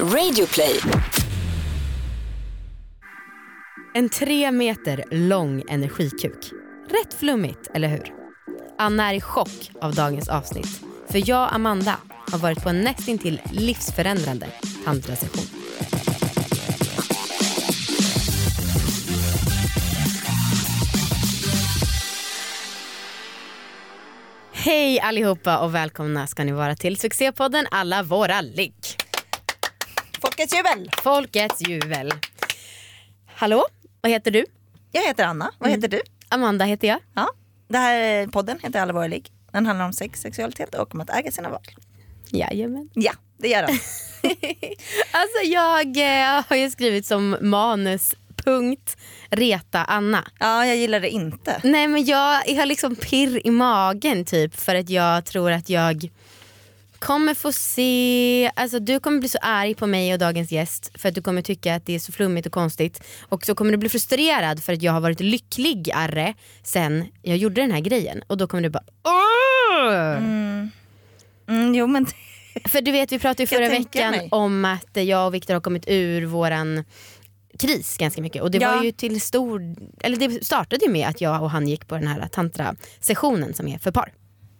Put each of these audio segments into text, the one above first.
Radioplay. En tre meter lång energikuk. Rätt flummigt, eller hur? Anna är i chock av dagens avsnitt. För jag, Amanda, har varit på en nästintill livsförändrande tantrasession. Hej allihopa och välkomna ska ni vara till succépodden Alla våra ligg. Folkets jubel! Folkets jubel. Hallå, vad heter du? Jag heter Anna, vad heter du? Amanda heter jag. Ja. Det här podden heter Alla våra ligg. Den handlar om sex, sexualitet och om att äga sina val. Jajamän. Ja, det gör den. Alltså jag eh, har ju skrivit som manus punkt reta Anna. Ja, jag gillar det inte. Nej men jag, jag har liksom pirr i magen typ för att jag tror att jag kommer få se, alltså du kommer bli så arg på mig och dagens gäst för att du kommer tycka att det är så flummigt och konstigt och så kommer du bli frustrerad för att jag har varit lyckligare sen jag gjorde den här grejen och då kommer du bara Åh! Mm, jo men För du vet vi pratade ju förra veckan mig. om att jag och Viktor har kommit ur våran kris ganska mycket och det Ja. var ju till stor, eller det startade ju med att jag och han gick på den här tantra-sessionen som är för par.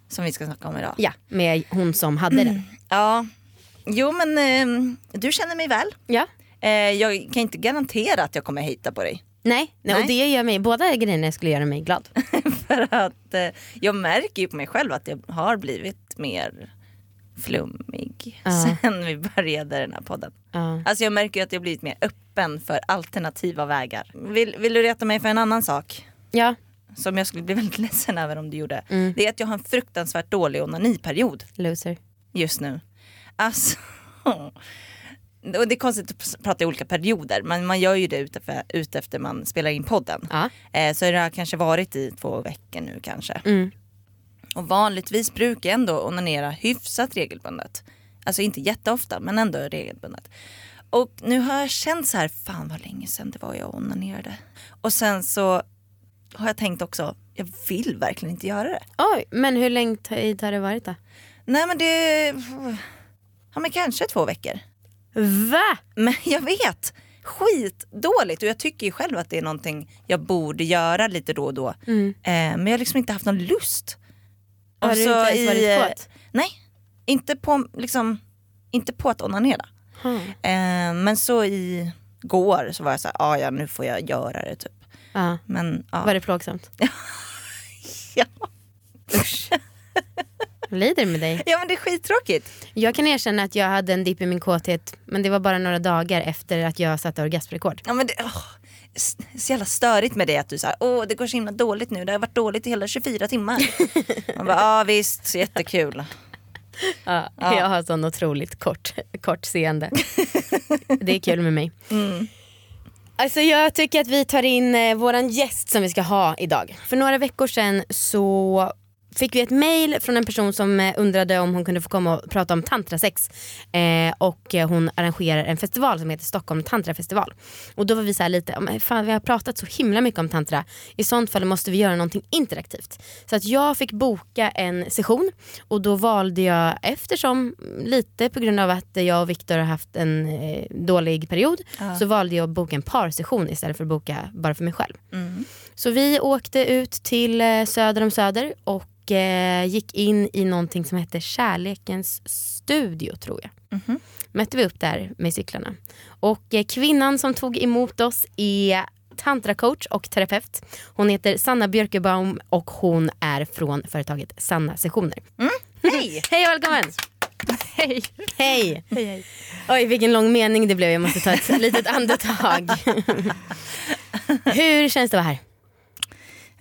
Som vi ska snacka om idag. Ja, med hon som hade Mm. den. Ja, jo men eh, du känner mig väl. Ja. Eh, jag kan inte garantera att jag kommer hejta på dig. Nej, nej, Nej. och det gör mig, båda grejerna skulle göra mig glad. För att eh, jag märker ju på mig själv att jag har blivit mer flummig Ja. sen vi började den här podden. Ja. Alltså jag märker att jag blivit mer öppen för alternativa vägar. Vill, vill du reta mig för en annan sak? ja, Som jag skulle bli väldigt ledsen över om du gjorde. Mm. Det är att jag har en fruktansvärt dålig onaniperiod loser. just nu. Alltså. Och det är konstigt att prata i olika perioder men man gör ju det utefter, utefter man spelar in podden. Ja. Eh, så det har kanske varit i två veckor nu kanske. Mm. Och vanligtvis brukar jag ändå onanera hyfsat regelbundet. Alltså inte jätteofta men ändå regelbundet. Och nu har jag känt så här, fan vad länge sedan det var jag onanerade. Och sen så har jag tänkt också, jag vill verkligen inte göra det. Oj, men hur länge tid har det varit då? Nej men det, ja men kanske två veckor. Va? Men jag vet, skitdåligt och jag tycker ju själv att det är någonting jag borde göra lite då och då. Mm. Eh, men jag har liksom inte haft någon lust. Har Och du inte ens varit kåt? Nej, inte på, liksom, inte på att onanera. Hmm. Eh, men så i går så var jag så här, ah, ja nu får jag göra det typ. Ja. Men ja. Var det plågsamt? ja. Jag lider med dig. ja men det är skittråkigt. Jag kan erkänna att jag hade en dipp i min kåthet men det var bara några dagar efter att jag satte orgasmrekord. Ja, men det, åh, så jävla störigt med det att du säger åh det går så himla dåligt nu, det har varit dåligt i hela 24 timmar. Man bara, ja visst, jättekul. Ja, Ja. Jag har sån otroligt kort, kort seende. Det är kul med mig. Mm. Alltså jag tycker att vi tar in eh, våran gäst som vi ska ha idag. För några veckor sedan så fick vi ett mail från en person som eh, undrade om hon kunde få komma och prata om tantrasex. Eh, och eh, hon arrangerar en festival som heter Stockholm tantrafestival. Och då var vi så här lite, "Ja, men fan vi har pratat så himla mycket om tantra. I sånt fall måste vi göra någonting interaktivt. Så att jag fick boka en session och då valde jag eftersom lite på grund av att jag och Viktor har haft en eh, dålig period Ja. så valde jag att boka en parsession istället för att boka bara för mig själv. Mm. Så vi åkte ut till eh, söder om Söder och eh, gick in i någonting som hette Kärlekens studio tror jag. Mhm. Mötte vi upp där med cyklarna. Och eh, kvinnan som tog emot oss är tantracoach och terapeut. Hon heter Sanna Björkebaum och hon är från företaget Sanna Sessioner. Hej! Hej och välkommen! Hej. Hej! Hej, hej. Oj vilken lång mening det blev, jag måste ta ett litet andetag. Hur känns det att vara här?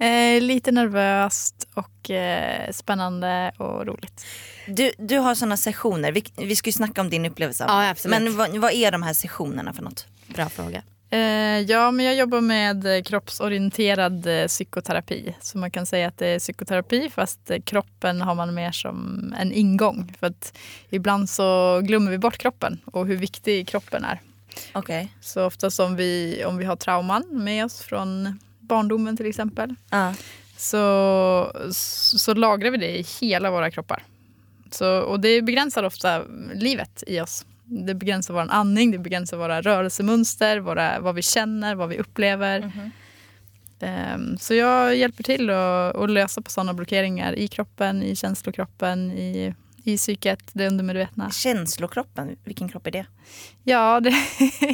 Eh, lite nervöst och eh, spännande och roligt. Du, du har sådana sessioner, vi, vi ska ju snacka om din upplevelse. Ja, absolut. Men vad, vad är de här sessionerna för något? Bra fråga. Eh, ja, men jag jobbar med eh, kroppsorienterad eh, psykoterapi. Så man kan säga att det är psykoterapi fast eh, kroppen har man mer som en ingång. För att ibland så glömmer vi bort kroppen och hur viktig kroppen är. Okej. Så ofta som vi, om vi har trauman med oss från barndomen till exempel Ja. så, så lagrar vi det i hela våra kroppar. Så, och det begränsar ofta livet i oss. Det begränsar vår andning, det begränsar våra rörelsemönster, våra, vad vi känner, vad vi upplever. Mhm. Ehm, Så jag hjälper till att lösa på sådana blockeringar i kroppen, i känslokroppen, i, i psyket, det undermedvetna. Känslokroppen, vilken kropp är det? Ja, det,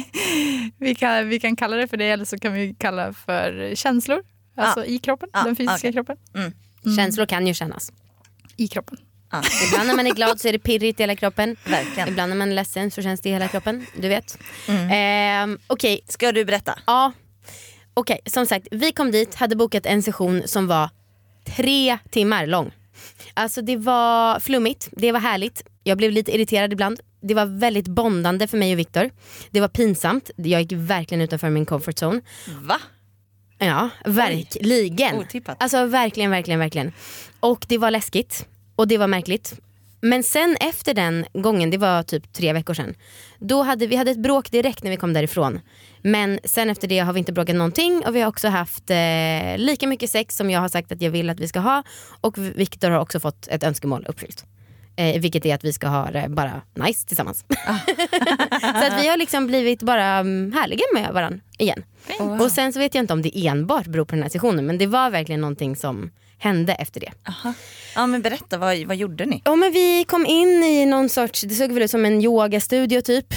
vi, kan, vi kan kalla det för det eller så kan vi kalla det för känslor. Alltså i kroppen, Ah, den fysiska okej. kroppen. Mm. Känslor kan ju kännas. I kroppen. Ja, Ibland när man är glad så är det pirrigt i hela kroppen. verkligen. Ibland när man är ledsen så känns det i hela kroppen. Du vet. Mm. Ehm, Okej, Ska du berätta? ja. Okej, som sagt. Vi kom dit, hade bokat en session som var tre timmar lång. Alltså det var flummigt, det var härligt. Jag blev lite irriterad ibland. Det var väldigt bondande för mig och Viktor. Det var pinsamt. Jag gick verkligen utanför min comfort zone. Va? Ja, verkligen. Otippat. Alltså verkligen, verkligen, verkligen. Och det var läskigt och det var märkligt. Men sen efter den gången, det var typ tre veckor sedan. Då hade vi hade ett bråk direkt när vi kom därifrån. Men sen efter det har vi inte bråkat någonting och vi har också haft eh, lika mycket sex som jag har sagt att jag vill att vi ska ha. Och Viktor har också fått ett önskemål uppfyllt. Eh, vilket är att vi ska ha det bara nice tillsammans. så att vi har liksom blivit bara mm, härliga med varandra igen. Och sen så vet jag inte om det enbart beror på den här sessionen men det var verkligen någonting som hände efter det. Aha. Ja men berätta, vad, vad gjorde ni? Ja men vi kom in i någon sorts, det såg väl ut som en yogastudio typ.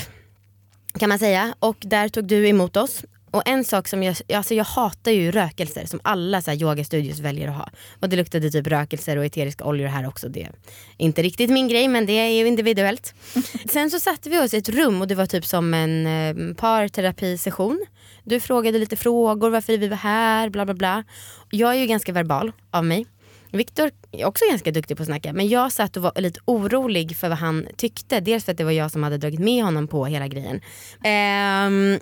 Kan man säga. Och där tog du emot oss. Och en sak som jag, alltså jag hatar ju rökelser som alla så här yogastudios väljer att ha. Och det luktade typ rökelser och eteriska oljor här också. Det är inte riktigt min grej men det är ju individuellt. Sen så satte vi oss i ett rum och det var typ som en eh, parterapisession. Du frågade lite frågor, varför vi var här, bla bla bla. Jag är ju ganska verbal av mig. Viktor är också ganska duktig på att snacka men jag satt och var lite orolig för vad han tyckte. Dels för att det var jag som hade dragit med honom på hela grejen. Um,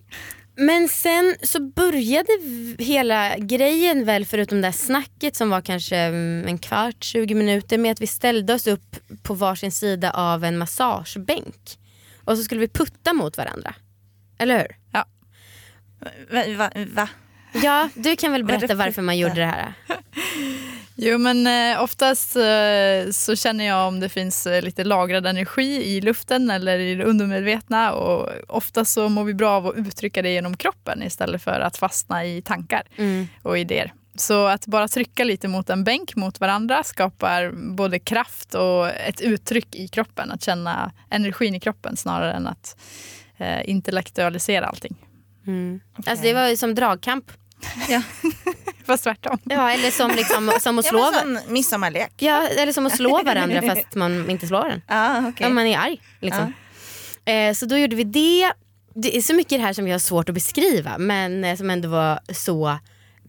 men sen så började hela grejen väl förutom det där snacket som var kanske mm, en kvart, 20 minuter med att vi ställde oss upp på varsin sida av en massagebänk. Och så skulle vi putta mot varandra. Eller hur? Va? va, va? Ja, du kan väl berätta varför man gjorde det här? Jo men eh, oftast eh, så känner jag om det finns eh, lite lagrad energi i luften eller i det undermedvetna och oftast så mår vi bra av att uttrycka det genom kroppen istället för att fastna i tankar Mm. och idéer. Så att bara trycka lite mot en bänk mot varandra skapar både kraft och ett uttryck i kroppen. Att känna energin i kroppen snarare än att eh, intellektualisera allting. Mm. Alltså det var ju som dragkamp. Ja. Fast tvärtom. Ja, eller som, liksom, som att Ja, slå, men sån midsommarlek. ja, eller som att slå varandra fast man inte slår den. Ah, okay. Ja, man är arg. Liksom. Eh, så då gjorde vi det. Det är så mycket det här som jag har svårt att beskriva men eh, som ändå var så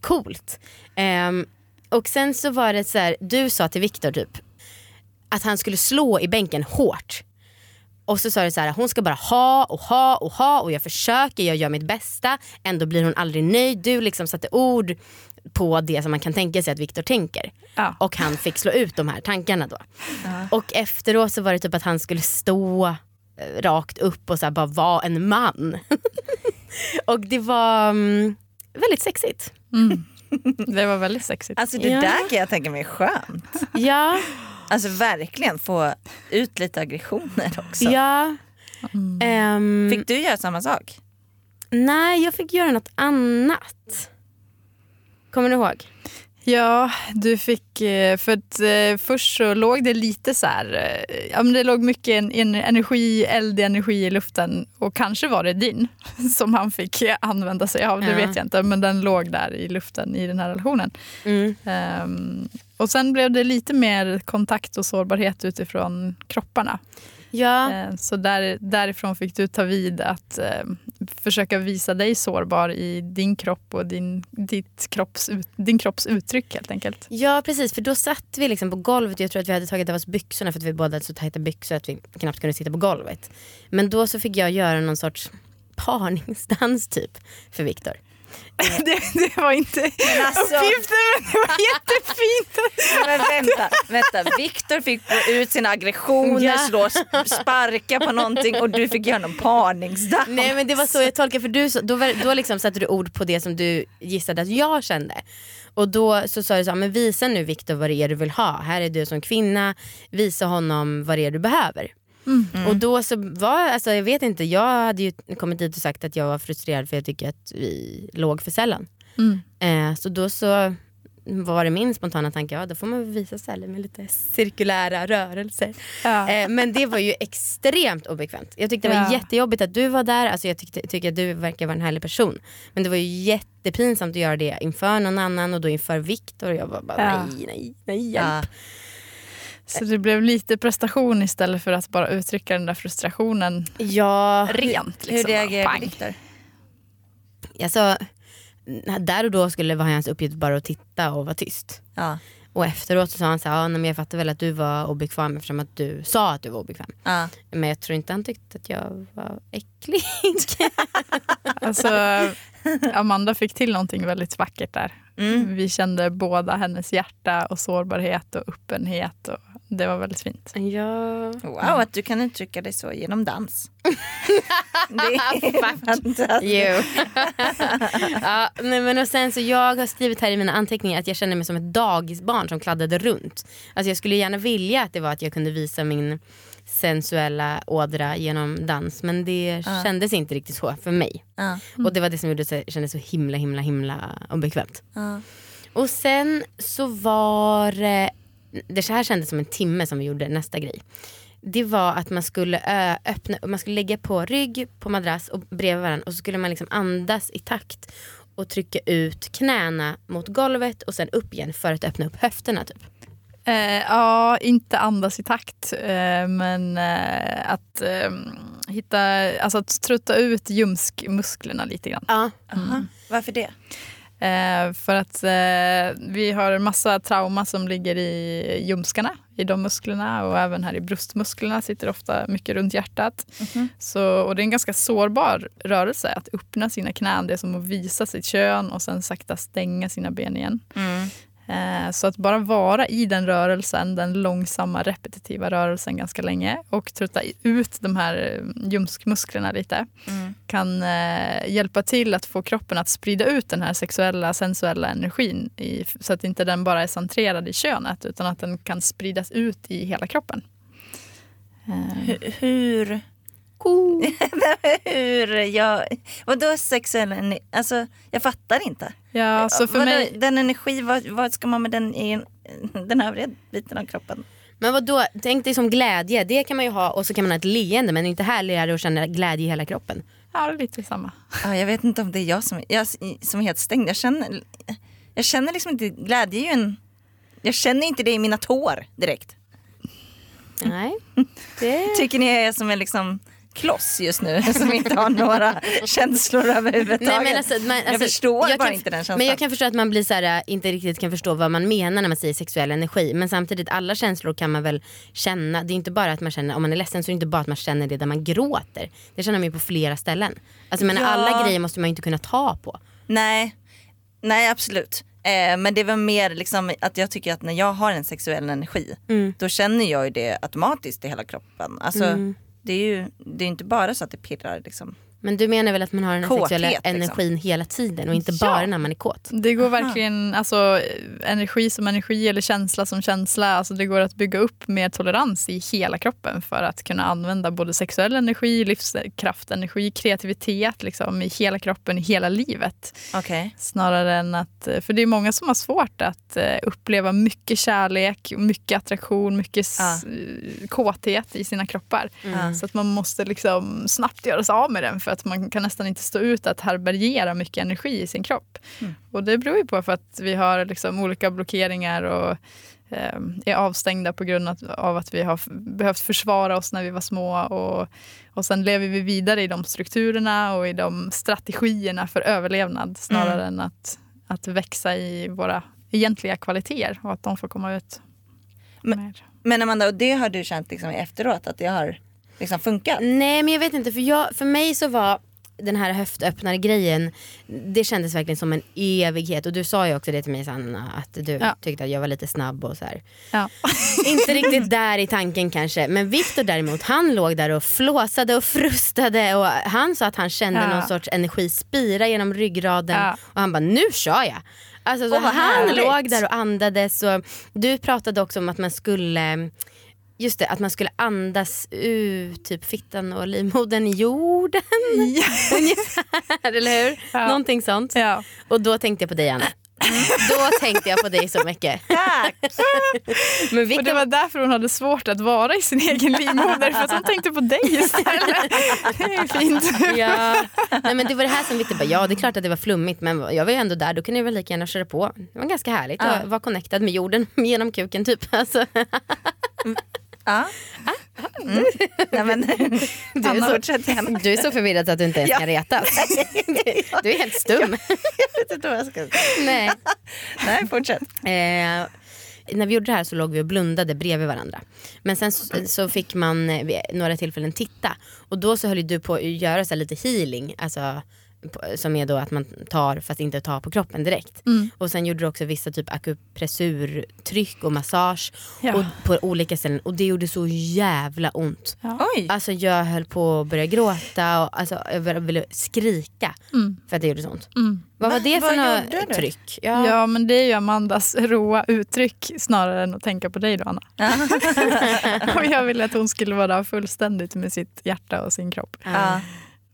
coolt. Ehm, och sen så var det så här, du sa till Viktor typ att han skulle slå i bänken hårt. Och så sa du så här, hon ska bara ha och ha och ha och jag försöker, jag gör mitt bästa. Ändå blir hon aldrig nöjd. Du liksom satte ord på det som man kan tänka sig att Viktor tänker. Ja. Och han fick slå ut de här tankarna då. Och efteråt så var det typ att han skulle stå eh, rakt upp och så här bara vara en man. och det var mm, väldigt sexigt. Det var väldigt sexigt. Alltså det Ja. där kan jag tänka mig är skönt. Ja, Alltså verkligen få ut lite aggressioner också. ja. Ehm, Fick du göra samma sak? Nej, jag fick göra något annat. Kommer du ihåg? Ja, du fick... eh, För att eh, först så låg det lite så här... eh, Ja, men det låg mycket en, en energi, eldig energi i luften och kanske var det din som han fick använda sig av. Det Ja. vet jag inte, men den låg där i luften i den här relationen. Mm. Ehm, och sen blev det lite mer kontakt och sårbarhet utifrån kropparna. Ja, Eh, Så där, därifrån fick du ta vid att eh, försöka visa dig sårbar i din kropp och din, ditt kropps, din kropps uttryck helt enkelt. ja precis för då satt vi liksom på golvet jag tror att vi hade tagit av oss byxorna för att vi båda hade så tajta byxor att vi knappt kunde sitta på golvet. Men då så fick jag göra någon sorts parningsdans typ för Viktor. Det, det var inte alltså- uppgiften men det var jättefint. Men vänta, vänta. Viktor fick få ut sina aggressioner, Ja. slå, sparka på någonting och du fick göra någon parningsdans. Nej men det var så jag tolkade för du, då, då liksom satte du ord på det som du gissade att jag kände. Och då så sa du så här, men visa nu Viktor vad det är du vill ha. Här är du som kvinna, visa honom vad det är du behöver. Mm. Och då så var, alltså jag vet inte, jag hade ju kommit dit och sagt att jag var frustrerad för jag tycker att vi låg för sällan. Mm. Eh, så då så var det min spontana tanke, ja då får man visa ställen med lite cirkulära rörelser. Ja. Eh, men det var ju extremt obekvämt. Jag tyckte det var Ja. jättejobbigt att du var där, alltså jag tyckte, tycker att du verkar vara en härlig person. Men det var ju jättepinsamt att göra det inför någon annan och då inför Viktor och jag var bara Ja. nej, nej, nej hjälp. Ja. Så det blev lite prestation istället för att bara uttrycka den där frustrationen Ja, rent. Hur Liksom. reagerade Pang. Viktor? alltså, där och då skulle vara hans uppgift bara att titta och vara tyst. Ja. Och efteråt så sa han så här, ja, nej, men jag fattar väl att du var obekväm eftersom att du sa att du var obekväm. Ja. Men jag tror inte han tyckte att jag var äcklig. Alltså, Amanda fick till någonting väldigt vackert där. Mm. Vi kände båda hennes hjärta och sårbarhet och öppenhet. Och det var väldigt fint. ja. Wow, att du kan uttrycka dig så genom dans. det är fantastiskt. Jo. ja, nej, men och sen så jag har skrivit här i mina anteckningar att jag känner mig som ett dagisbarn som kladdade runt. Alltså jag skulle gärna vilja att det var att jag kunde visa min sensuella ådra genom dans men det Ja. kändes inte riktigt så för mig. Ja. Och det var det som gjorde det kändes så himla himla himla obekvämt. Ja. Och sen så var det, det här kändes som en timme som vi gjorde nästa grej. Det var att man skulle öppna, man skulle lägga på rygg på madrass och bredvid varandra och så skulle man liksom andas i takt och trycka ut knäna mot golvet och sen upp igen för att öppna upp höfterna typ. Eh, ja, inte andas i takt, eh, men eh, att eh, hitta, alltså att trutta ut ljumskmusklerna lite grann. Ja. Aha. Varför det? Eh, för att eh, vi har en massa trauma som ligger i ljumskarna, i de musklerna och även här i bröstmusklerna sitter ofta mycket runt hjärtat. Mhm. Så, och det är en ganska sårbar rörelse att öppna sina knän. Det är som att visa sitt kön och sen sakta stänga sina ben igen. Mm. Eh, Så att bara vara i den rörelsen, den långsamma repetitiva rörelsen ganska länge och trutta ut de här eh, ljumskmusklerna lite Mm. kan eh, hjälpa till att få kroppen att sprida ut den här sexuella, sensuella energin i, så att inte den bara är centrerad i könet utan att den kan spridas ut i hela kroppen. Eh, Hur, hur, hur jag, vadå sexuell ener- Alltså jag fattar inte. ja, så för Vadå, mig, Den energi, vad, vad ska man med den i en- den övriga biten av kroppen? Men vad då? tänk dig som glädje, det kan man ju ha och så kan man ha ett leende men inte härligare att känna glädje i hela kroppen. ja, det är lite samma. Ja, jag vet inte om det är jag som, jag, som är helt stängd. Jag känner, jag känner liksom inte, glädje är ju en, jag känner inte det i mina tår direkt. Nej. Det... Tycker ni jag är som en liksom kloss just nu som inte har några känslor överhuvudtaget? Nej, men alltså, man, alltså, jag förstår jag bara kan, inte den känslan. Men jag kan förstå att man blir så här, äh, inte riktigt kan förstå vad man menar när man säger sexuell energi. Men samtidigt alla känslor kan man väl känna. Det är inte bara att man känner, om man är ledsen så är det inte bara att man känner det där man gråter. Det känner man ju på flera ställen. Alltså, men Ja. alla grejer måste man ju inte kunna ta på. Nej, nej absolut. Eh, men det var mer liksom att jag tycker att när jag har en sexuell energi Mm. då känner jag ju det automatiskt i hela kroppen. Alltså, Mm. Det är ju det är inte bara så att det pirrar. Liksom. Men du menar väl att man har den här Kåthet, sexuella liksom. energin hela tiden och inte Ja. bara när man är kåt? Det går verkligen, alltså energi som energi eller känsla som känsla, alltså det går att bygga upp mer tolerans i hela kroppen för att kunna använda både sexuell energi, livskraft, energi, kreativitet liksom, i hela kroppen, i hela livet. Okej. Snarare än att, för det är många som har svårt att eh, uppleva mycket kärlek, mycket attraktion, mycket Ja. eh, kåthet i sina kroppar. Ja. Så att man måste liksom snabbt göra sig av med den för att man kan nästan inte stå ut att härbärgera mycket energi i sin kropp. Mm. Och det beror ju på för att vi har liksom olika blockeringar och eh, är avstängda på grund av- att vi har behövt försvara oss när vi var små. Och, och sen lever vi vidare i de strukturerna och i de strategierna för överlevnad snarare än att, att växa i våra egentliga kvaliteter och att de får komma ut. Men- mer. Men Amanda, och det har du känt liksom efteråt att det har liksom funkat? Nej men jag vet inte för, jag, för mig så var den här höftöppnare grejen det kändes verkligen som en evighet och du sa ju också det till mig Sanna att du Ja. tyckte att jag var lite snabb och så här. Ja. Inte riktigt där i tanken kanske men Viktor däremot han låg där och flåsade och frustade och han sa att han kände Ja. någon sorts energi spira genom ryggraden Ja. och han bara nu kör jag. Alltså, vad han härligt. låg där och andades och du pratade också om att man skulle Just det, att man skulle andas ut typ fittan och livmodern i jorden. Ungefär, eller hur? Ja. Någonting sånt. Ja. Och då tänkte jag på dig Anna. Då tänkte jag på dig så mycket. Tack! Men Och det vilka, var därför hon hade svårt att vara i sin egen livmoder för att hon tänkte på dig istället. Det är fint. ja, nej, men det var det här som Victor bara, ja det är klart att det var flummigt men jag var ju ändå där, då kunde jag väl lika gärna köra på. Det var ganska härligt Ja. att vara connectad med jorden genom kuken typ. Alltså, Ja. Mm. Nej, men, du, är så, du är så förvirrad att du inte ens Ja. kan retas. Du är helt stum. Jag vet inte vad jag ska Nej. Nej, fortsätt. Eh, när vi gjorde det här så låg vi och blundade bredvid varandra. Men sen så, så fick man eh, några tillfällen titta. Och då så höll du på att göra så lite healing. Alltså, som är då att man tar fast inte tar på kroppen direkt. Och sen gjorde du också vissa typ akupressurtryck och massage Ja. och på olika ställen. Och det gjorde så jävla ont. Oj. Alltså jag höll på att börja gråta och alltså, jag ville- skrika Mm. för att det gjorde så ont. Mm. Vad var det för något tryck? Ja. men det är ju Amandas råa uttryck snarare än att tänka på dig då Anna. och jag ville att hon skulle vara fullständigt med sitt hjärta och sin kropp. Ja.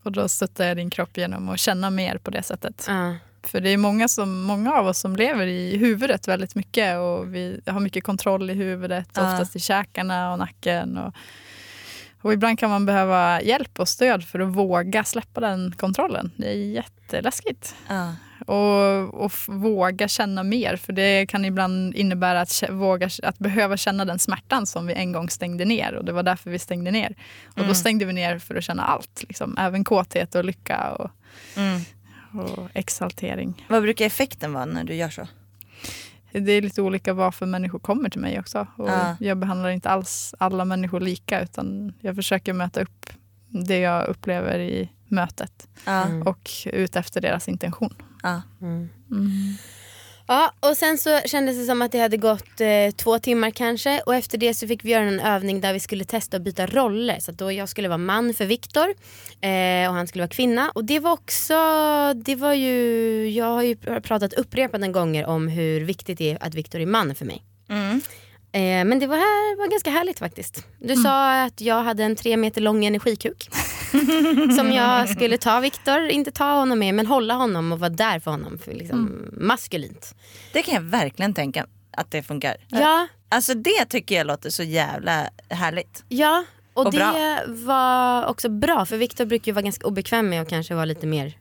Och då stöttar jag din kropp genom att känna mer på det sättet. Ja. För det är många, som, många av oss som lever i huvudet väldigt mycket och vi har mycket kontroll i huvudet, Ja. oftast i käkarna och nacken. Och, och ibland kan man behöva hjälp och stöd för att våga släppa den kontrollen. Det är jätteläskigt. Ja. Och, och våga känna mer, för det kan ibland innebära att, våga, att behöva känna den smärtan som vi en gång stängde ner. Och det var därför vi stängde ner. Och Mm. då stängde vi ner för att känna allt, liksom. även kåthet och lycka och, Mm. och exaltering. Vad brukar effekten vara när du gör så? Det är lite olika varför människor kommer till mig också. Och Ja. Jag behandlar inte alls alla människor lika utan jag försöker möta upp det jag upplever i mötet. Mm. och ut efter deras intention. Ja. Mm. Ja, och sen så kändes det som att det hade gått eh, två timmar kanske och efter det så fick vi göra en övning där vi skulle testa att byta roller. Så då jag skulle vara man för Viktor eh, och han skulle vara kvinna. Och det var också, det var ju, jag har ju pr- pratat upprepade gånger om hur viktigt det är att Viktor är man för mig. Mm. Eh, men det var, här, var ganska härligt faktiskt. Du sa att jag hade en tre meter lång energikuk. som jag skulle ta Viktor, inte ta honom med men hålla honom och vara där för honom. För liksom, Maskulint. Det kan jag verkligen tänka att det funkar. Ja, Alltså det tycker jag låter så jävla härligt. Ja, och, Och det bra. var också bra för Viktor brukar ju vara ganska obekväm med att kanske vara lite mer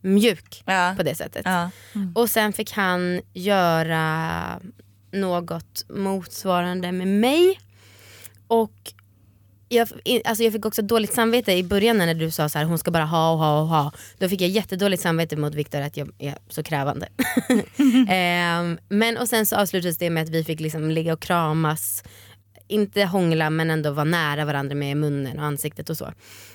mjuk Ja. på det sättet. Ja. Och sen fick han göra något motsvarande med mig. Och jag, alltså jag fick också dåligt samvete i början när du sa så här, hon ska bara ha och ha och ha. Då fick jag jättedåligt samvete mot Viktor att jag är så krävande. Ehm, men och sen så avslutades det med att vi fick liksom ligga och kramas. Inte hångla men ändå vara nära varandra med munnen och ansiktet och så.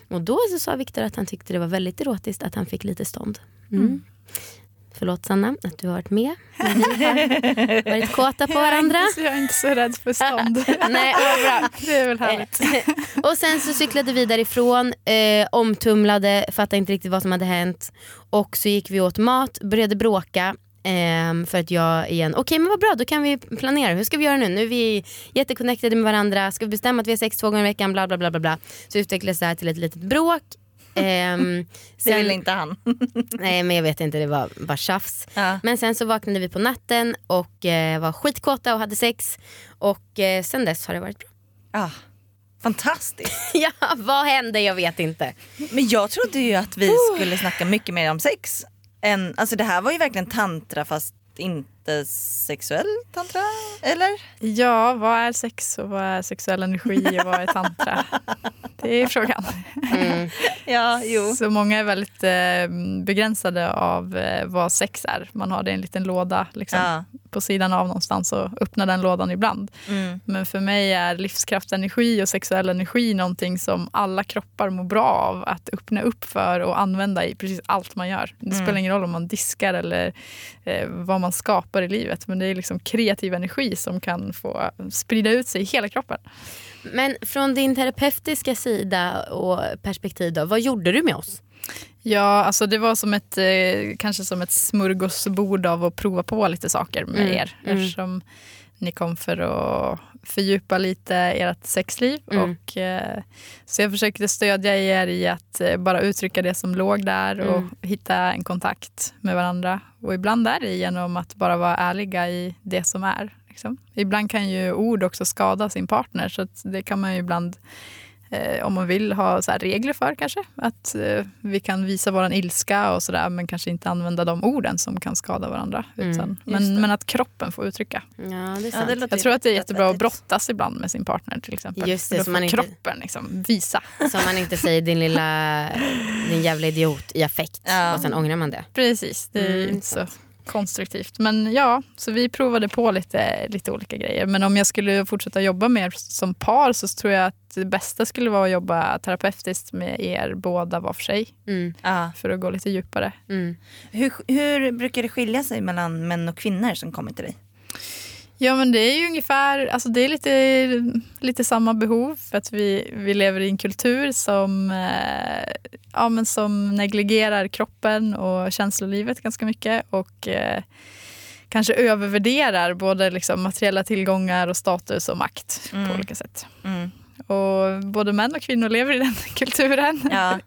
Och då så sa Viktor att han tyckte det var väldigt erotiskt att han fick lite stånd. Mm. Förlåt Sanna att du har varit med vi har varit kåta på varandra. Jag är inte, jag är inte så rädd för stånd. Nej, vad bra. Det är väl härligt. och sen så cyklade vi därifrån, eh, omtumlade, fattade inte riktigt vad som hade hänt. Och så gick vi åt mat, började bråka. ehm, för att jag igen, okej men vad bra då kan vi planera, hur ska vi göra nu? Nu är vi jätteconnectade med varandra, ska vi bestämma att vi har sex två gånger i veckan, bla bla bla bla. bla. Så utvecklades det här till ett litet bråk. Ehm, Det sen- vill inte han. Nej men jag vet inte, det var bara tjafs. Ja. Men sen så vaknade vi på natten och eh, var skitkåta och hade sex. Och eh, sen dess har det varit bra. Ah, fantastiskt. ja, vad hände? Jag vet inte. Men jag trodde ju att vi skulle snacka mycket mer om sex. Än, alltså det här var ju verkligen tantra fast inte sexuell tantra. Eller? Ja, vad är sex och vad är sexuell energi och vad är tantra? Det är frågan. Mm. Ja, jo. Så många är väldigt eh, begränsade av eh, vad sex är. Man har det i en liten låda liksom, Ja. på sidan av någonstans och öppnar den lådan ibland. Mm. Men för mig är livskraftenergi och sexuell energi någonting som alla kroppar mår bra av att öppna upp för och använda i precis allt man gör. Det spelar ingen roll om man diskar eller eh, vad man skapar i livet. Men det är liksom kreativ energi som kan få sprida ut sig i hela kroppen. Men från din terapeutiska sida och perspektiv då, vad gjorde du med oss? Ja, alltså det var som ett, eh, kanske som ett smörgåsbord av att prova på lite saker med Mm, er. mm. Ni kom för att fördjupa lite ert sexliv. Mm. Och, eh, så jag försökte stödja er i att eh, bara uttrycka det som låg där och Mm. hitta en kontakt med varandra. Och ibland är det genom att bara vara ärliga i det som är. Liksom. Ibland kan ju ord också skada sin partner så det kan man ju ibland eh, om man vill ha så här regler för kanske. Att eh, vi kan visa våran ilska och sådär men kanske inte använda de orden som kan skada varandra. Mm, Utan, men, det. men att kroppen får uttrycka. Ja, det är Ja, sant. det låter Jag tror att det är jättebra att brottas ibland med sin partner till exempel. Just det, då så man får inte- kroppen liksom visa. Så man inte säger din lilla, din jävla idiot i affekt Ja. och sen ångrar man det. Precis, det är Mm, inte så sant. Konstruktivt. Men ja, så vi provade på lite, lite olika grejer. Men om jag skulle fortsätta jobba mer som par så tror jag att det bästa skulle vara att jobba terapeutiskt med er båda var för sig. Mm. För att gå lite djupare. mm. Hur, hur brukar det skilja sig mellan män och kvinnor som kommer till dig? Ja men det är ju ungefär, alltså det är lite, lite samma behov för att vi, vi lever i en kultur som, eh, ja, men som negligerar kroppen och känslolivet ganska mycket och eh, kanske övervärderar både liksom materiella tillgångar och status och makt Mm. på olika sätt. Mm. Och både män och kvinnor lever i den kulturen. Ja.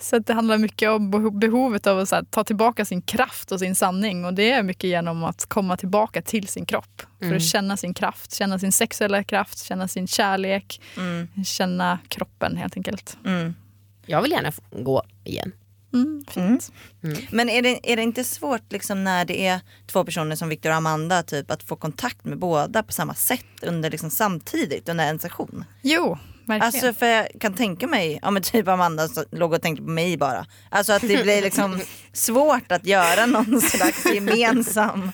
Så att det handlar mycket om beho- behovet av att så här, ta tillbaka sin kraft och sin sanning. Och det är mycket genom att komma tillbaka till sin kropp. För Mm. att känna sin kraft, känna sin sexuella kraft, känna sin kärlek, Mm. känna kroppen helt enkelt. Mm. Jag vill gärna gå igen. Mm, fint. Men är det, är det inte svårt liksom när det är två personer som Victor och Amanda typ, att få kontakt med båda på samma sätt under liksom samtidigt under en session? Jo, verkligen. Alltså för jag kan tänka mig, ja men typ Amanda låg och tänkte på mig bara. Alltså att det blir liksom svårt att göra någon slags gemensam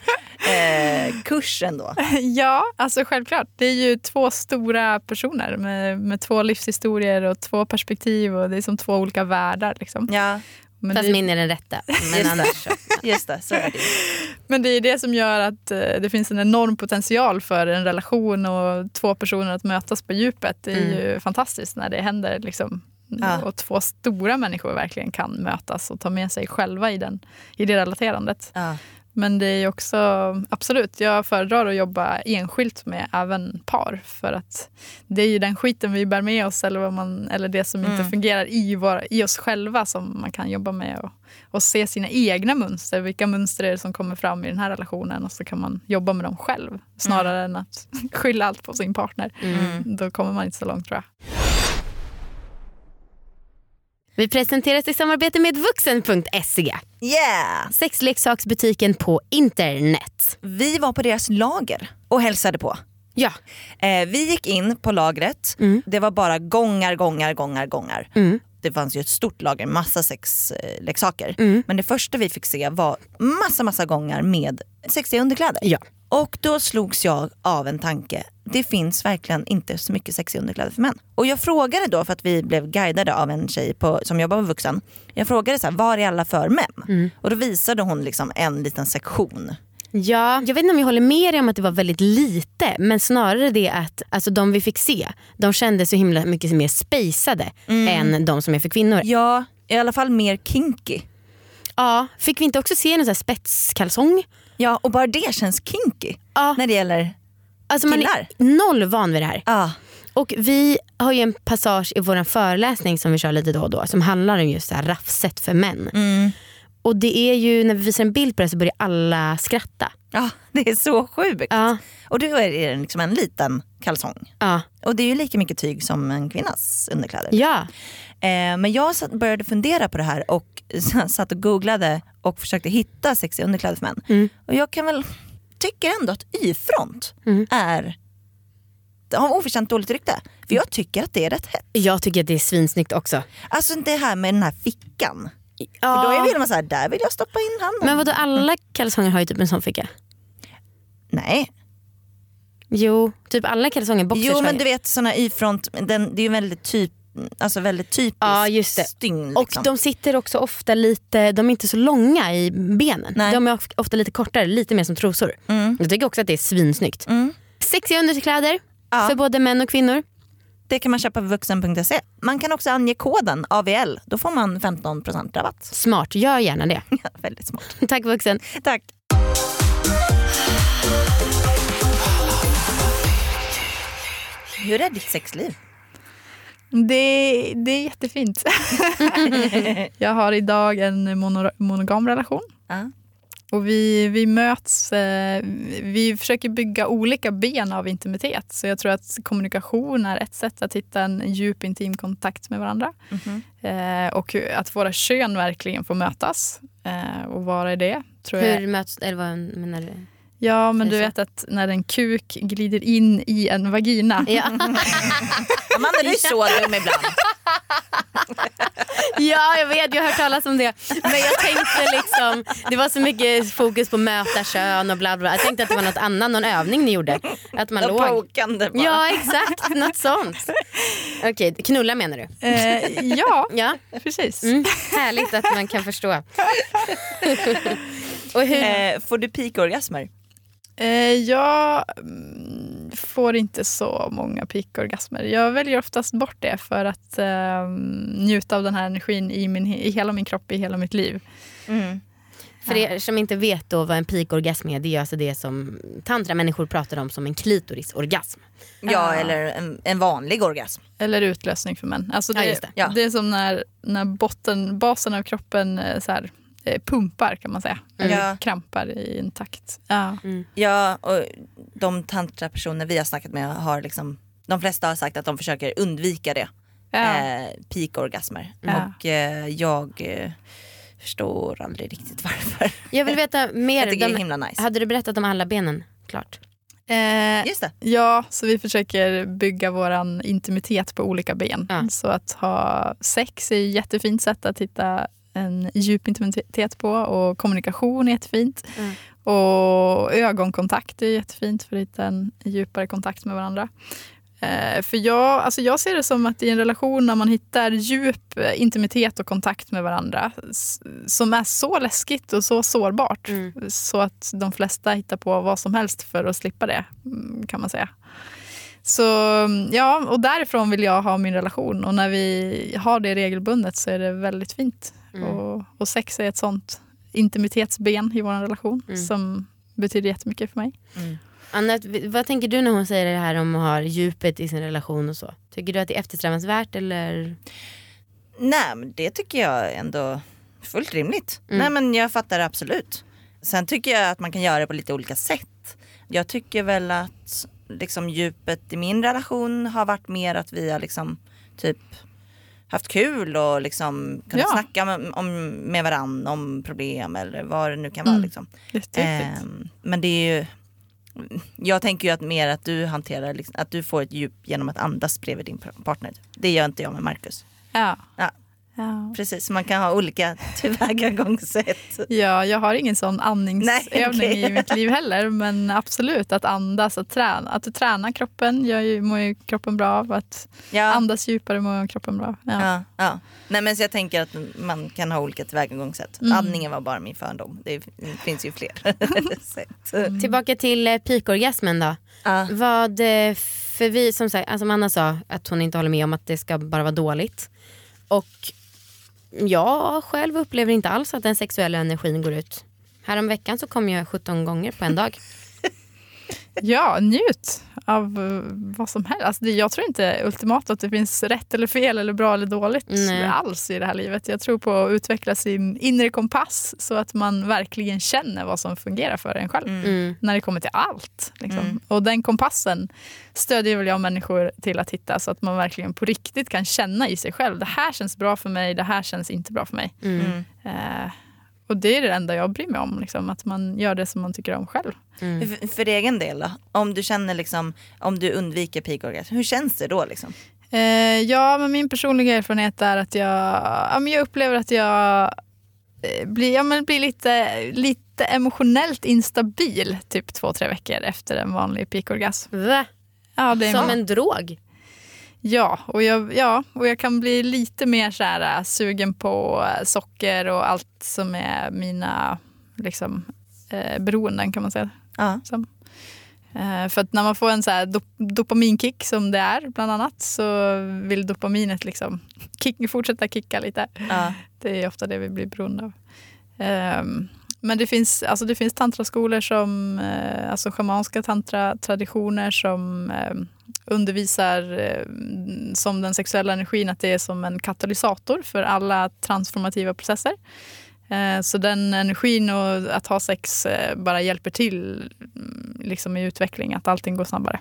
eh, kurs ändå. Ja, alltså självklart. Det är ju två stora personer med, med två livshistorier och två perspektiv och det är som två olika världar. Liksom. Ja, Men, Fast det, min är den rätta. Men annars så. just det, så är det men det är det som gör att eh, det finns en enorm potential för en relation och två personer att mötas på djupet. Det är Mm. ju fantastiskt när det händer. Liksom. Ja. Och två stora människor verkligen kan mötas och ta med sig själva i, den, i det relaterandet. Ja. Men det är också, absolut, jag föredrar att jobba enskilt med även par. För att det är ju den skiten vi bär med oss eller, vad man, eller det som inte Mm. fungerar i, vår, i oss själva som man kan jobba med. Och, och se sina egna mönster. Vilka mönster är det som kommer fram i den här relationen? Och så kan man jobba med dem själv. Snarare än att skylla allt på sin partner. Mm. Då kommer man inte så långt tror jag. Vi presenteras i samarbete med vuxen.se. Yeah! Sexleksaksbutiken på internet. Vi var på deras lager och hälsade på. Ja. Eh, vi gick in på lagret, Mm. det var bara gångar, gångar, gångar, gångar. Mm. Det fanns ju ett stort lager, massa sexleksaker. Mm. Men det första vi fick se var massa, massa gångar med sexiga underkläder. Ja. Och då slogs jag av en tanke. Det finns verkligen inte så mycket sexiga underkläder för män. Och jag frågade då, för att vi blev guidade av en tjej på, som jobbar med vuxen. Jag frågade så här, var är alla för män? Mm. Och då visade hon liksom en liten sektion. Ja, jag vet inte om jag håller med dig om att det var väldigt lite men snarare det att alltså, de vi fick se de kändes så himla mycket mer spacade än de som är för kvinnor. Ja, i alla fall mer kinky. Ja, fick vi inte också se en här spetskalsong? Ja, och bara det känns kinky Ja, när det gäller... alltså man killar. är noll van vid det här. Ah, Och vi har ju en passage i vår föreläsning som vi kör lite då och då som handlar om just så här raffset för män. mm. Och det är ju när vi visar en bild på det så börjar alla skratta. Ja, det är så sjukt. Ja, Och då är det liksom en liten kalsong. ja, Och det är ju lika mycket tyg som en kvinnas underkläder. ja. Eh, men jag satt, började fundera på det här och satt och googlade och försökte hitta sexiga underkläder för män. Mm. Och jag kan väl, tycker ändå att Y-front Mm. är, har oförtjänt dåligt rykte. För jag tycker att det är rätt hett. Jag tycker att det är svinsnyggt också. Alltså det här med den här fickan. Ja. För då vill man så här, där vill jag stoppa in handen. Men vadå alla kalsonger har ju typ en sån ficka? Nej, Jo, typ alla kalsonger boxers jo men du vet såna Y-front, den, det är ju väldigt typ, alltså väldigt typiskt Ja, just det. stygn. Och Liksom. de sitter också ofta lite, de är inte så långa i benen. Nej. De är of- ofta lite kortare, lite mer som trosor. Mm. Jag tycker också att det är svinsnyggt. Mm. Sexiga underkläder Ja. för både män och kvinnor. Det kan man köpa på vuxen.se. Man kan också ange koden AVL, då får man 15% rabatt. Smart, gör gärna det. Väldigt smart. Tack vuxen. Tack. Hur är ditt sexliv? Det, det är jättefint. jag har idag en mono, monogam relation. Ja. Och vi, vi möts, eh, vi försöker bygga olika ben av intimitet. Så jag tror att kommunikation är ett sätt att hitta en djup intim kontakt med varandra. Mhm. Eh, och att våra kön verkligen får mötas eh, och vara i det. Tror jag. Hur möts, eller vad menar du? Ja, men du vet att när en kuk glider in i en vagina. Ja. Amanda, du är så dum ibland. ja jag vet, jag har hört talas om det. Men jag tänkte liksom, det var så mycket fokus på möta kön och bla bla. Jag tänkte att det var något annat, någon övning ni gjorde. Att man Något låg. Pokandande bara. Ja exakt, något sånt. Okej, knulla menar du? Eh, ja, Ja, precis. mm, härligt att man kan förstå. och hur, Eh, får du pikorgasmer? Eh, jag mm, får inte så många pikorgasmer. Jag väljer oftast bort det för att eh, njuta av den här energin i, min, i hela min kropp, i hela mitt liv. Mm. för er som inte vet då vad en pikorgasm är, det är alltså det som tantramänniskor pratar om som en klitorisorgasm. Ja, Ja. eller en, en vanlig orgasm. Eller utlösning för män. Alltså det, Ja, just det. Ja. det är som när, när botten, basen av kroppen eh, så här, pumpar kan man säga. Eller Ja. krampar i en takt. Ja. Ja, och de tantrapersoner vi har snackat med har liksom, de flesta har sagt att de försöker undvika det. Ja. Eh, pikorgasmer. Ja. Och eh, jag eh, förstår aldrig riktigt varför. Jag vill veta mer. Jag tycker det är De, himla nice. hade du berättat om alla benen? Klart. Eh, Just det. Ja, så vi försöker bygga vår intimitet på olika ben. Ja. Så att ha sex är ett jättefint sätt att hitta en djup intimitet på och kommunikation är jättefint. Mm. Och ögonkontakt är jättefint för att hitta en djupare kontakt med varandra. Eh, för jag, alltså jag ser det som att i en relation när man hittar djup eh, intimitet och kontakt med varandra som är så läskigt och så sårbart Mm. så att de flesta hittar på vad som helst för att slippa det mm, kan man säga. Så ja, och därifrån vill jag ha min relation och när vi har det regelbundet så är det väldigt fint. Mm. Och, och sex är ett sånt intimitetsben i vår relation Mm. som betyder jättemycket för mig. Mm. Annette, vad tänker du när hon säger det här om att ha djupet i sin relation och så? Tycker du att det är eftersträvansvärt eller? Nej men det tycker jag ändå fullt rimligt. Mm. Nej men jag fattar det absolut. Sen tycker jag att man kan göra det på lite olika sätt. Jag tycker väl att liksom djupet i min relation har varit mer att vi har liksom typ haft kul och liksom kunnat Ja. snacka med, om, med varandra om problem eller vad det nu kan vara. Mm. Liksom. Ehm, men det är ju jag tänker ju att mer att du hanterar, liksom, att du får ett djup genom att andas bredvid din partner. Det gör inte jag med Marcus. ja. Ja. Ja. Precis, man kan ha olika tillvägagångssätt. ja, jag har ingen sån Nej, andningsövning okej. i mitt liv heller. Men absolut, att andas, att träna. Att du tränar kroppen gör ju, mår ju kroppen bra av. Att Ja, andas djupare mår kroppen bra av. Ja. ja, ja. Nej men så jag tänker att man kan ha olika tillvägagångssätt. Mm. Andningen var bara min fördom. Det finns ju fler sätt. Mm. Tillbaka till eh, pikorgasmen då. Ja. Vad, eh, för vi som sagt, alltså Anna sa att hon inte håller med om att det ska bara vara dåligt. Och jag själv upplever inte alls att den sexuella energin går ut. Häromveckan så kom jag 17 gånger på en dag. Ja, njut av eh, vad som helst. Alltså, det, jag tror inte ultimat att det finns rätt eller fel eller bra eller dåligt Nej. alls i det här livet. Jag tror på att utveckla sin inre kompass så att man verkligen känner vad som fungerar för en själv. Mm. När det kommer till allt. Liksom. Mm. Och den kompassen stödjer väl jag människor till att hitta så att man verkligen på riktigt kan känna i sig själv. Det här känns bra för mig, det här känns inte bra för mig. Mm. Mm. Och det är det enda jag bryr mig om. Liksom, att man gör det som man tycker om själv. Mm. För, för egen del då? Om du känner liksom, om du undviker pikorgasm, hur känns det då liksom? Eh, ja, men min personliga erfarenhet är att jag, ja, men jag upplever att jag eh, blir, ja, men blir lite, lite emotionellt instabil typ två, tre veckor efter en vanlig pikorgasm. Va? Ja, det är Som en drog? Ja, och jag, ja, och jag kan bli lite mer så här, äh, sugen på äh, socker och allt som är mina liksom, eh, beroenden kan man säga. Ja. Eh, för att när man får en så här dop- dopaminkick som det är bland annat så vill dopaminet liksom kick, fortsätta kicka lite. Ja. Det är ofta det vi blir beroende av. Ehm, men det finns, alltså det finns tantraskolor som, eh, alltså schamanska tantratraditioner som eh, undervisar eh, som den sexuella energin, att det är som en katalysator för alla transformativa processer. Så den energin och att ha sex bara hjälper till mm, liksom i utveckling, att allting går snabbare.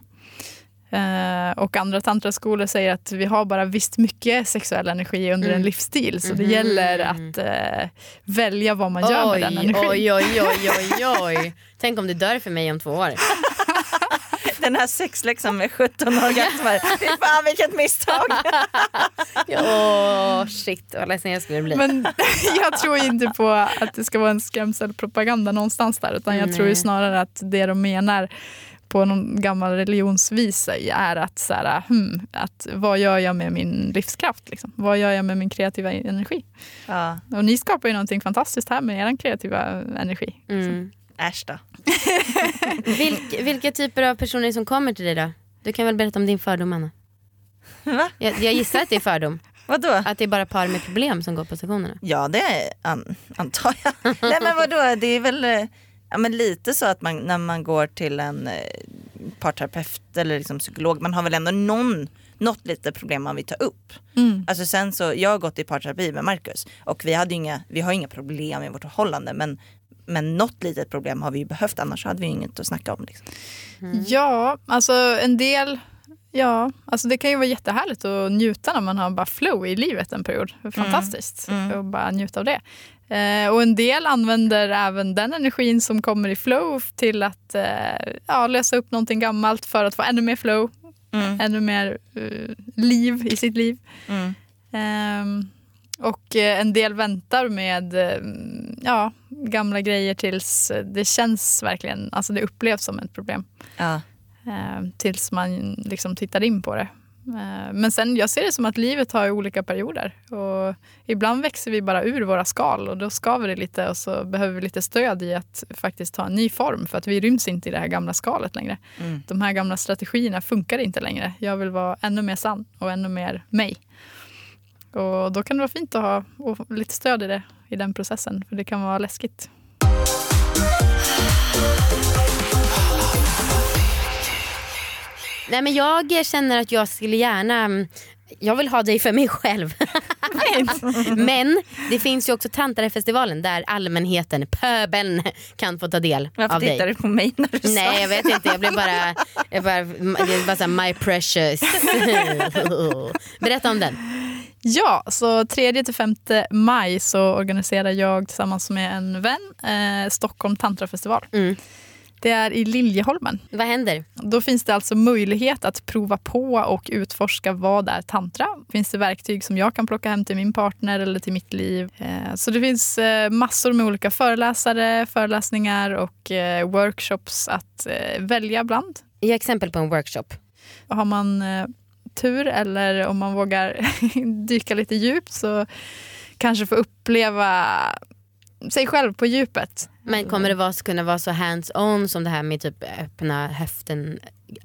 Eh, och andra tantraskolor säger att vi har bara visst mycket sexuell energi under Mm. en livsstil. Så det Mhm. gäller att eh, välja vad man gör med den energin. oj, oj, oj, oj, oj. Tänk om du dör för mig om två år. Den här sexläxan med 17 orgasmer. Fy fan vilket misstag. Åh shit vad ledsen jag skulle bli. Men jag tror inte på att det ska vara en skrämselpropaganda någonstans där. Utan jag tror ju Nej. snarare att det de menar på någon gammal religionsvisa är att, så här, hmm, att vad gör jag med min livskraft? Liksom? Vad gör jag med min kreativa energi? Ja, Och ni skapar ju någonting fantastiskt här med er kreativa energi. Mm. äsch då. Vilk, vilka typer av personer som kommer till dig då? Du kan väl berätta om din fördom Anna? Va? Jag, jag gissar att det är fördom. Vadå? Att det är bara par med problem som går på sessionerna. Ja det är, an, antar jag. Nej men vadå, det är väl eh, ja, men lite så att man, när man går till en eh, parterapeut eller liksom psykolog, man har väl ändå någon, något litet problem man vill ta upp. Mm. Alltså sen så, jag har gått i parterapi med Marcus och vi, hade inga, vi har inga problem i vårt förhållande men, men något litet problem har vi ju behövt annars hade vi inget att snacka om. Liksom. Ja, alltså en del... Ja, alltså det kan ju vara jättehärligt att njuta när man har bara flow i livet en period. Fantastiskt Mm. att bara njuta av det. Eh, och en del använder även den energin som kommer i flow till att eh, ja, lösa upp någonting gammalt för att få ännu mer flow, Mm. ännu mer eh, liv i sitt liv. Mm. Ehm, och eh, en del väntar med eh, ja, gamla grejer tills det känns verkligen, alltså det upplevs som ett problem. Ja. Eh, tills man liksom tittar in på det. Eh, men sen, jag ser det som att livet har olika perioder. Och ibland växer vi bara ur våra skal och då skaver det lite och så behöver vi lite stöd i att faktiskt ta en ny form för att vi ryms inte i det här gamla skalet längre. Mm. De här gamla strategierna funkar inte längre. Jag vill vara ännu mer sann och ännu mer mig. Och då kan det vara fint att ha lite stöd i det i den processen för det kan vara läskigt. Nej men jag känner att jag skulle gärna jag vill ha dig för mig själv. men det finns ju också Tantarefestivalen där allmänheten, pöbeln kan få ta del Varför av dig. tittar du på mig när du sa Nej jag vet inte, jag blev bara, jag bara, är bara så här, my precious. Berätta om den. Ja, så 3-5 maj så organiserar jag tillsammans med en vän eh, Stockholm Tantrafestival. Mm. Det är i Liljeholmen. Vad händer? Då finns det alltså möjlighet att prova på och utforska vad är tantra. Finns det verktyg som jag kan plocka hem till min partner eller till mitt liv. Eh, Så det finns eh, massor med olika föreläsare, föreläsningar och eh, workshops att välja bland. Ge exempel på en workshop. Har man tur eller om man vågar dyka lite djupt så kanske få uppleva sig själv på djupet. Men kommer det vara, kunna vara så hands-on som det här med typ öppna höften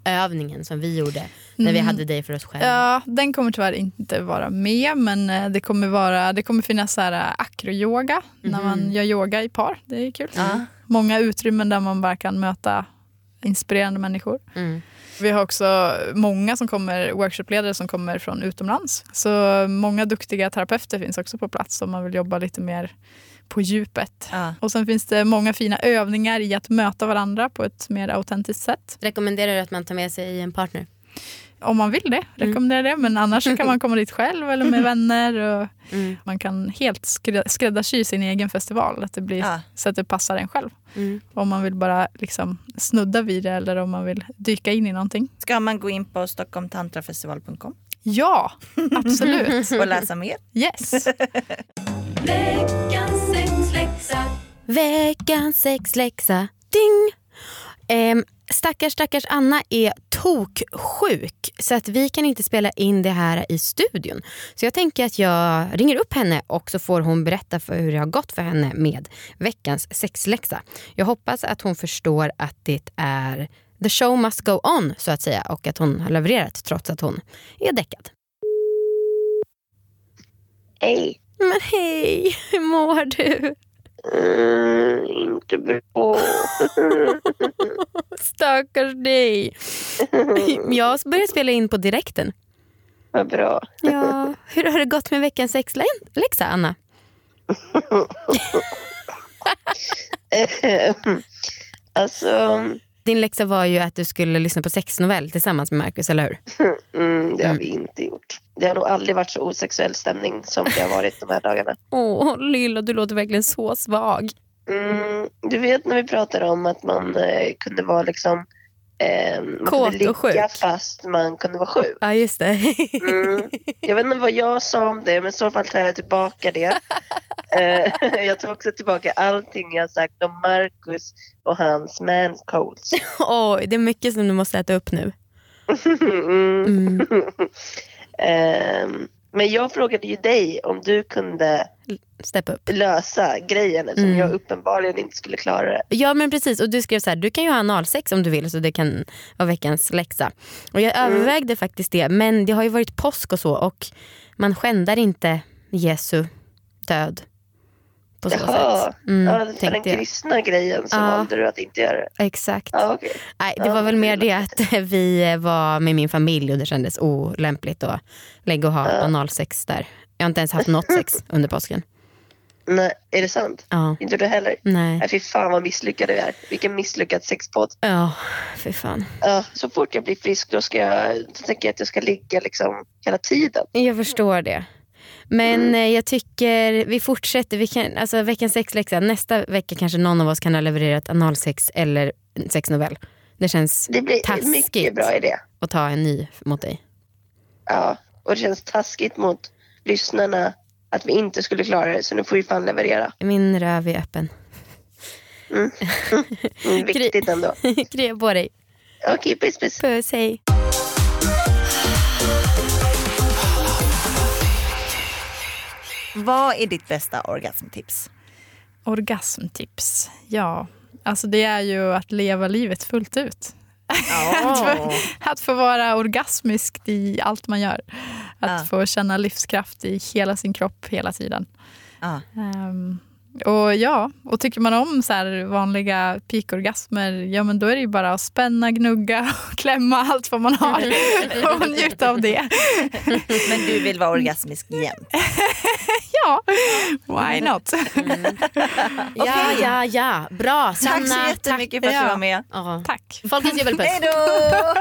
övningen som vi gjorde när vi Mm. hade dig för oss själva? Ja, den kommer tyvärr inte vara med men eh, det kommer, vara, det kommer finnas så här eh, akroyoga när Mhm. man gör yoga i par. Det är kul. Ja. Många utrymmen där man bara kan möta inspirerande människor. Mm. Vi har också många som kommer, workshopledare som kommer från utomlands. Så många duktiga terapeuter finns också på plats om man vill jobba lite mer på djupet. Ja. Och sen finns det många fina övningar i att möta varandra på ett mer autentiskt sätt. Rekommenderar du att man tar med sig en partner? Om man vill det, rekommenderar det. Men annars kan man komma dit själv eller med vänner. Och Mm. man kan helt skrä- skräddarsy sin egen festival. Att det blir Ja. så att det passar en själv. Mm. Om man vill bara liksom snudda vid det eller om man vill dyka in i någonting. Ska man gå in på stockholmtantrafestival.com Ja, absolut. och läsa mer? Yes. Veckans sexläxa. Ding! Ehm, stackars stackars Anna är toksjuk så att vi kan inte spela in det här i studion. Så jag tänker att jag ringer upp henne och så får hon berätta för hur det har gått för henne med veckans sexläxa. Jag hoppas att hon förstår att det är the show must go on så att säga och att hon har levererat trots att hon är däckad. Hej. Men hej, hur mår du? Mm, inte bra. Stackars dig. Jag börjar spela in på direkten. Vad bra. Ja. Hur har det gått med veckans sexläxa, Anna? alltså, Din läxa var ju att du skulle lyssna på sexnovell tillsammans med Marcus, eller hur? mm, det har vi inte gjort. Det har nog aldrig varit så osexuell stämning som det har varit de här dagarna. Åh, lilla, du låter verkligen så svag. Mm, du vet när vi pratade om att man eh, kunde vara liksom man Kåt kunde och sjuk. ligga fast man kunde vara sjuk. Ja, just det. Mm. Jag vet inte vad jag sa om det men i så fall tar jag tillbaka det. Eh, jag tar också tillbaka allting jag sagt om Marcus och hans man colds. Oj, det är mycket som du måste äta upp nu. Mm. Mm. Ehm, men jag frågade ju dig om du kunde. Lösa grejen eftersom Mm. jag uppenbarligen inte skulle klara det. Ja men precis och du skrev så här, du kan ju ha analsex om du vill så det kan vara veckans läxa. Och jag övervägde faktiskt det men det har ju varit påsk och så och man skändar inte Jesu död. På så Jaha, sätt. Mm, ja, för den tänkte jag. kristna grejen så Ja. valde du att inte göra det. Exakt. Ja, okej. Nej, det Ja, var väl mer det att vi var med min familj och det kändes olämpligt att lägga och ha analsex där. Jag har inte ens haft något sex under påsken. Nej, är det sant? Ja, Inte du heller? nej. Nej, fy fan vad misslyckade vi är. Vilken misslyckad sexpodd. Ja, för fan. Ja, så fort jag blir frisk då, ska jag, då tänker jag att jag ska ligga liksom hela tiden. Jag förstår det. Men Mm. eh, jag tycker vi fortsätter. Vi kan, alltså, veckans sexläxa. Nästa vecka kanske någon av oss kan ha levererat analsex eller sexnovell. Det känns Det blir Taskigt. mycket bra idé. att ta en ny mot dig. Ja, och det känns taskigt mot lyssnarna att vi inte skulle klara det. Så nu får vi fan leverera. Min röv är öppen. Mm, viktigt ändå. Krya på dig. Okej, puss puss. Puss, hej. Vad är ditt bästa orgasmtips? Orgasmtips. Ja, alltså det är ju att leva livet fullt ut. Oh. Att få vara orgasmisk i allt man gör. Att Ja. få känna livskraft i hela sin kropp hela tiden. Ja. Ehm, och ja, och tycker man om så här vanliga pikorgasmer, ja men då är det ju bara att spänna, gnugga och klämma allt vad man har och njuta av det. Men du vill vara orgasmisk jämt? Ja, why not? Ja, ja, ja. Bra. Sanna, Tack så jättemycket för att du var med. Ja. Tack. Folkets jubelpuss. Hej då!